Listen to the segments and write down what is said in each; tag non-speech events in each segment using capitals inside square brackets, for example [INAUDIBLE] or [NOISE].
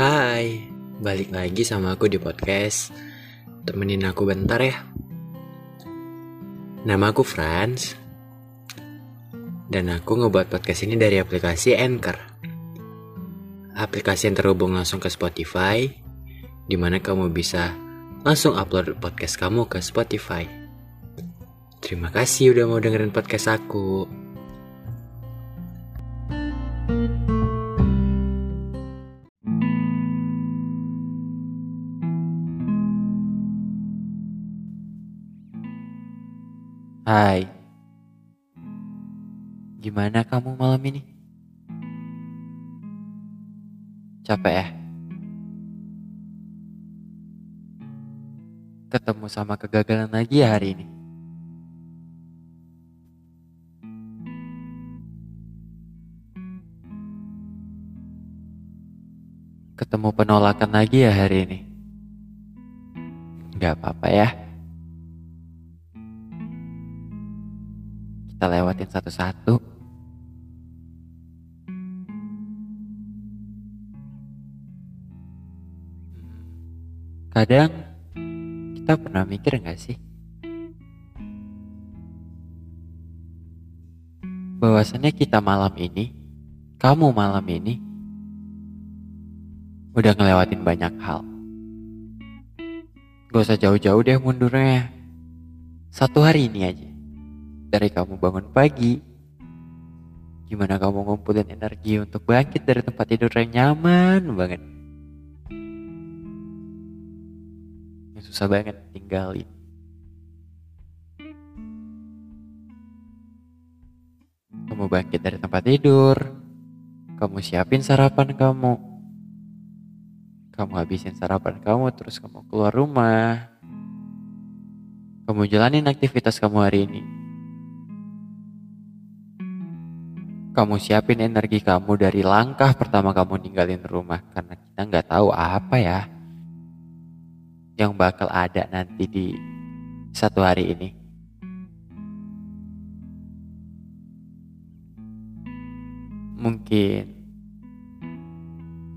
Hai, balik lagi sama aku di podcast. Temenin aku bentar ya. Nama aku Franz. Dan aku ngebuat podcast ini dari aplikasi Anchor. Aplikasi yang terhubung langsung ke Spotify, di mana kamu bisa langsung upload podcast kamu ke Spotify. Terima kasih udah mau dengerin podcast aku. Hai, gimana kamu malam ini? Capek ya? Ketemu sama kegagalan lagi ya hari ini? Ketemu penolakan lagi ya hari ini? Gak apa-apa ya. Kita lewatin satu-satu. Kadang kita pernah mikir gak sih? Bahwasannya kita malam ini, kamu malam ini, udah ngelewatin banyak hal. Gak usah jauh-jauh deh mundurnya. Satu hari ini aja. Dari kamu bangun pagi, gimana kamu ngumpulin energi untuk bangkit dari tempat tidur yang nyaman banget. Yang susah banget tinggalin. Kamu bangkit dari tempat tidur, kamu siapin sarapan kamu, kamu habisin sarapan kamu, terus kamu keluar rumah, kamu jalanin aktivitas kamu hari ini. Kamu siapin energi kamu dari langkah pertama kamu ninggalin rumah karena kita nggak tahu apa ya yang bakal ada nanti di satu hari ini. Mungkin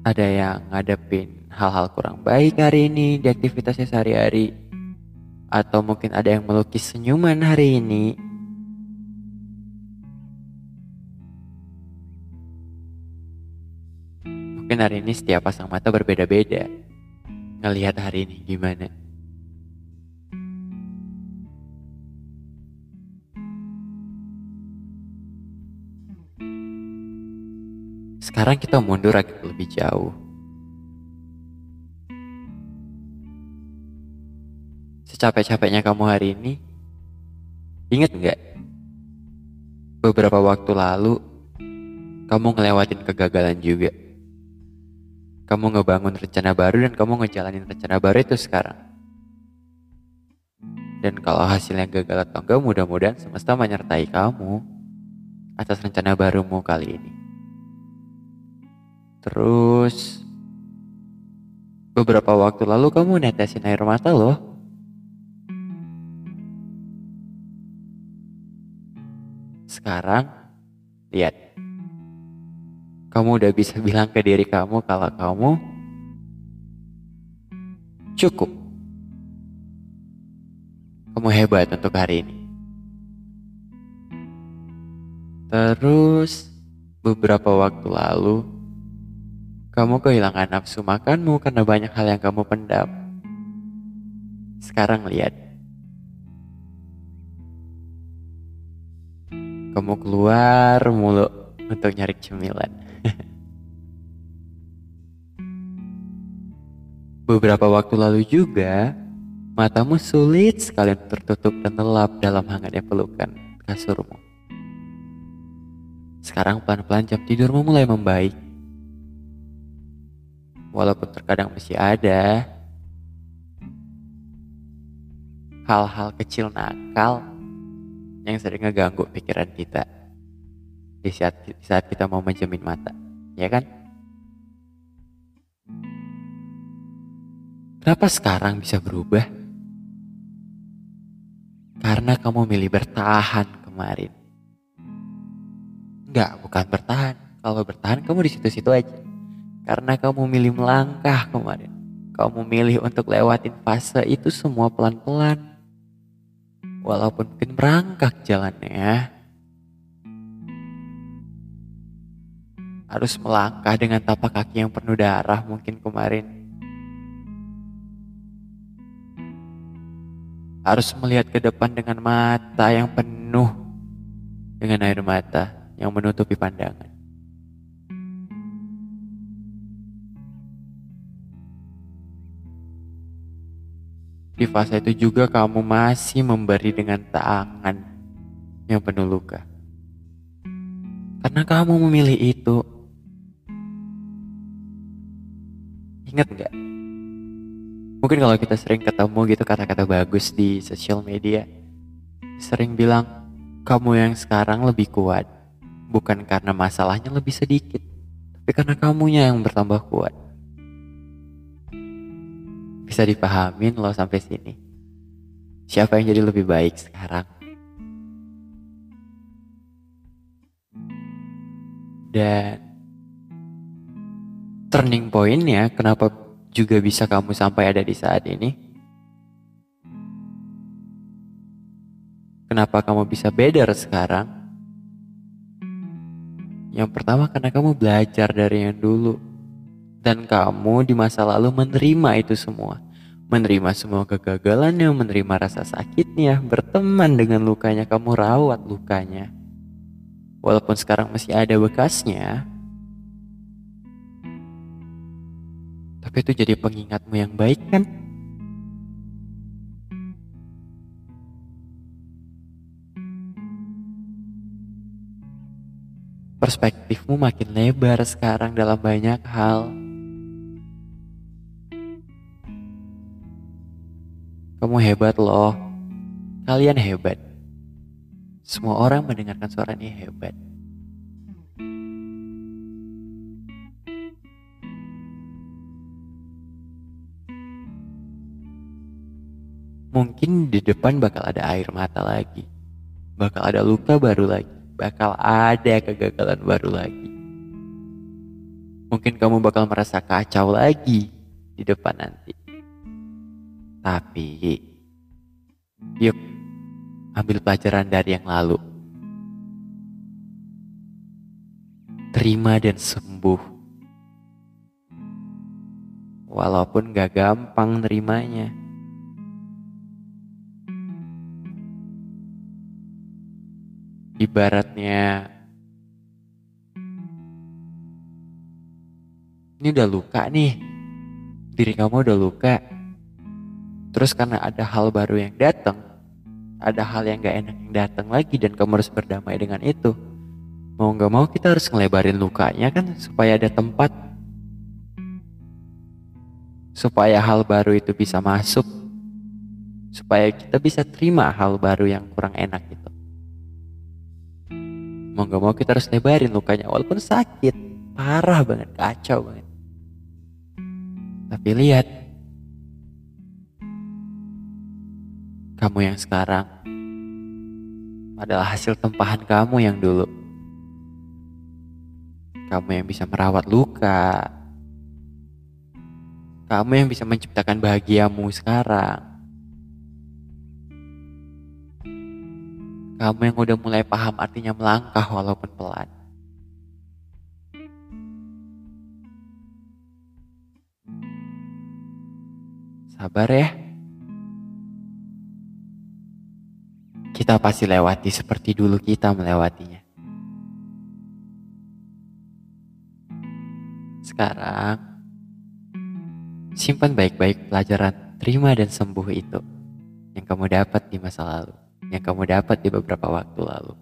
ada yang ngadepin hal-hal kurang baik hari ini di aktivitasnya sehari-hari. Atau mungkin ada yang melukis senyuman hari ini. Mungkin hari ini setiap pasang mata berbeda-beda. Ngelihat hari ini gimana. Sekarang kita mundur agak lebih jauh. Secapek-capeknya kamu hari ini, ingat nggak? Beberapa waktu lalu, kamu ngelewatin kegagalan juga. Kamu ngebangun rencana baru dan kamu ngejalanin rencana baru itu sekarang. Dan kalau hasilnya gagal atau enggak, mudah-mudahan semesta menyertai kamu atas rencana barumu kali ini. Terus, beberapa waktu lalu kamu netesin air mata loh. Sekarang, lihat. Kamu udah bisa bilang ke diri kamu kalau kamu cukup. Kamu hebat untuk hari ini. Terus, beberapa waktu lalu, kamu kehilangan nafsu makanmu karena banyak hal yang kamu pendam. Sekarang lihat. Kamu keluar mulu untuk nyari cemilan. [LAUGHS] Beberapa waktu lalu juga, matamu sulit sekali tertutup dan lelap dalam hangatnya pelukan kasurmu. Sekarang pelan-pelan jam tidurmu mulai membaik. Walaupun terkadang masih ada hal-hal kecil nakal yang sering ngeganggu pikiran kita di saat, di saat kita mau menjamin mata, ya kan? Kenapa sekarang bisa berubah? Karena kamu milih bertahan kemarin. Enggak, bukan bertahan. Kalau bertahan kamu di situ-situ aja. Karena kamu milih melangkah kemarin. Kamu milih untuk lewatin fase itu semua pelan-pelan. Walaupun mungkin merangkak jalannya Harus melangkah dengan tapak kaki yang penuh darah mungkin kemarin. Harus melihat ke depan dengan mata yang penuh dengan air mata yang menutupi pandangan. Di fase itu juga kamu masih memberi dengan tangan yang penuh luka. Karena kamu memilih itu. Ingat nggak? Mungkin kalau kita sering ketemu gitu kata-kata bagus di sosial media. Sering bilang, kamu yang sekarang lebih kuat. Bukan karena masalahnya lebih sedikit. Tapi karena kamunya yang bertambah kuat bisa dipahamin lo sampai sini. Siapa yang jadi lebih baik sekarang? Dan turning pointnya kenapa juga bisa kamu sampai ada di saat ini? Kenapa kamu bisa better sekarang? Yang pertama karena kamu belajar dari yang dulu dan kamu di masa lalu menerima itu semua. Menerima semua kegagalannya, menerima rasa sakitnya, berteman dengan lukanya, kamu rawat lukanya. Walaupun sekarang masih ada bekasnya, tapi itu jadi pengingatmu yang baik kan? Perspektifmu makin lebar sekarang dalam banyak hal. Kamu hebat loh. Kalian hebat. Semua orang mendengarkan suara ini hebat. Mungkin di depan bakal ada air mata lagi. Bakal ada luka baru lagi. Bakal ada kegagalan baru lagi. Mungkin kamu bakal merasa kacau lagi di depan nanti. Tapi, yuk ambil pelajaran dari yang lalu. Terima dan sembuh. Walaupun gak gampang nerimanya. Ibaratnya ini udah luka nih. Diri kamu udah luka Terus karena ada hal baru yang datang, ada hal yang gak enak yang datang lagi dan kamu harus berdamai dengan itu. Mau gak mau kita harus ngelebarin lukanya kan supaya ada tempat. Supaya hal baru itu bisa masuk. Supaya kita bisa terima hal baru yang kurang enak itu. Mau gak mau kita harus lebarin lukanya walaupun sakit. Parah banget, kacau banget. Tapi lihat, kamu yang sekarang adalah hasil tempahan kamu yang dulu. Kamu yang bisa merawat luka. Kamu yang bisa menciptakan bahagiamu sekarang. Kamu yang udah mulai paham artinya melangkah walaupun pelan. Sabar ya. kita pasti lewati seperti dulu kita melewatinya. Sekarang, simpan baik-baik pelajaran terima dan sembuh itu yang kamu dapat di masa lalu, yang kamu dapat di beberapa waktu lalu.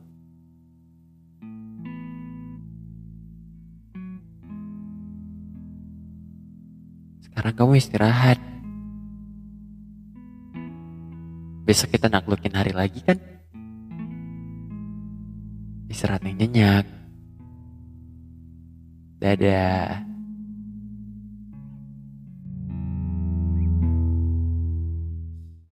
Sekarang kamu istirahat. Besok kita naklukin hari lagi kan? Istirahat yang nyenyak. Dadah.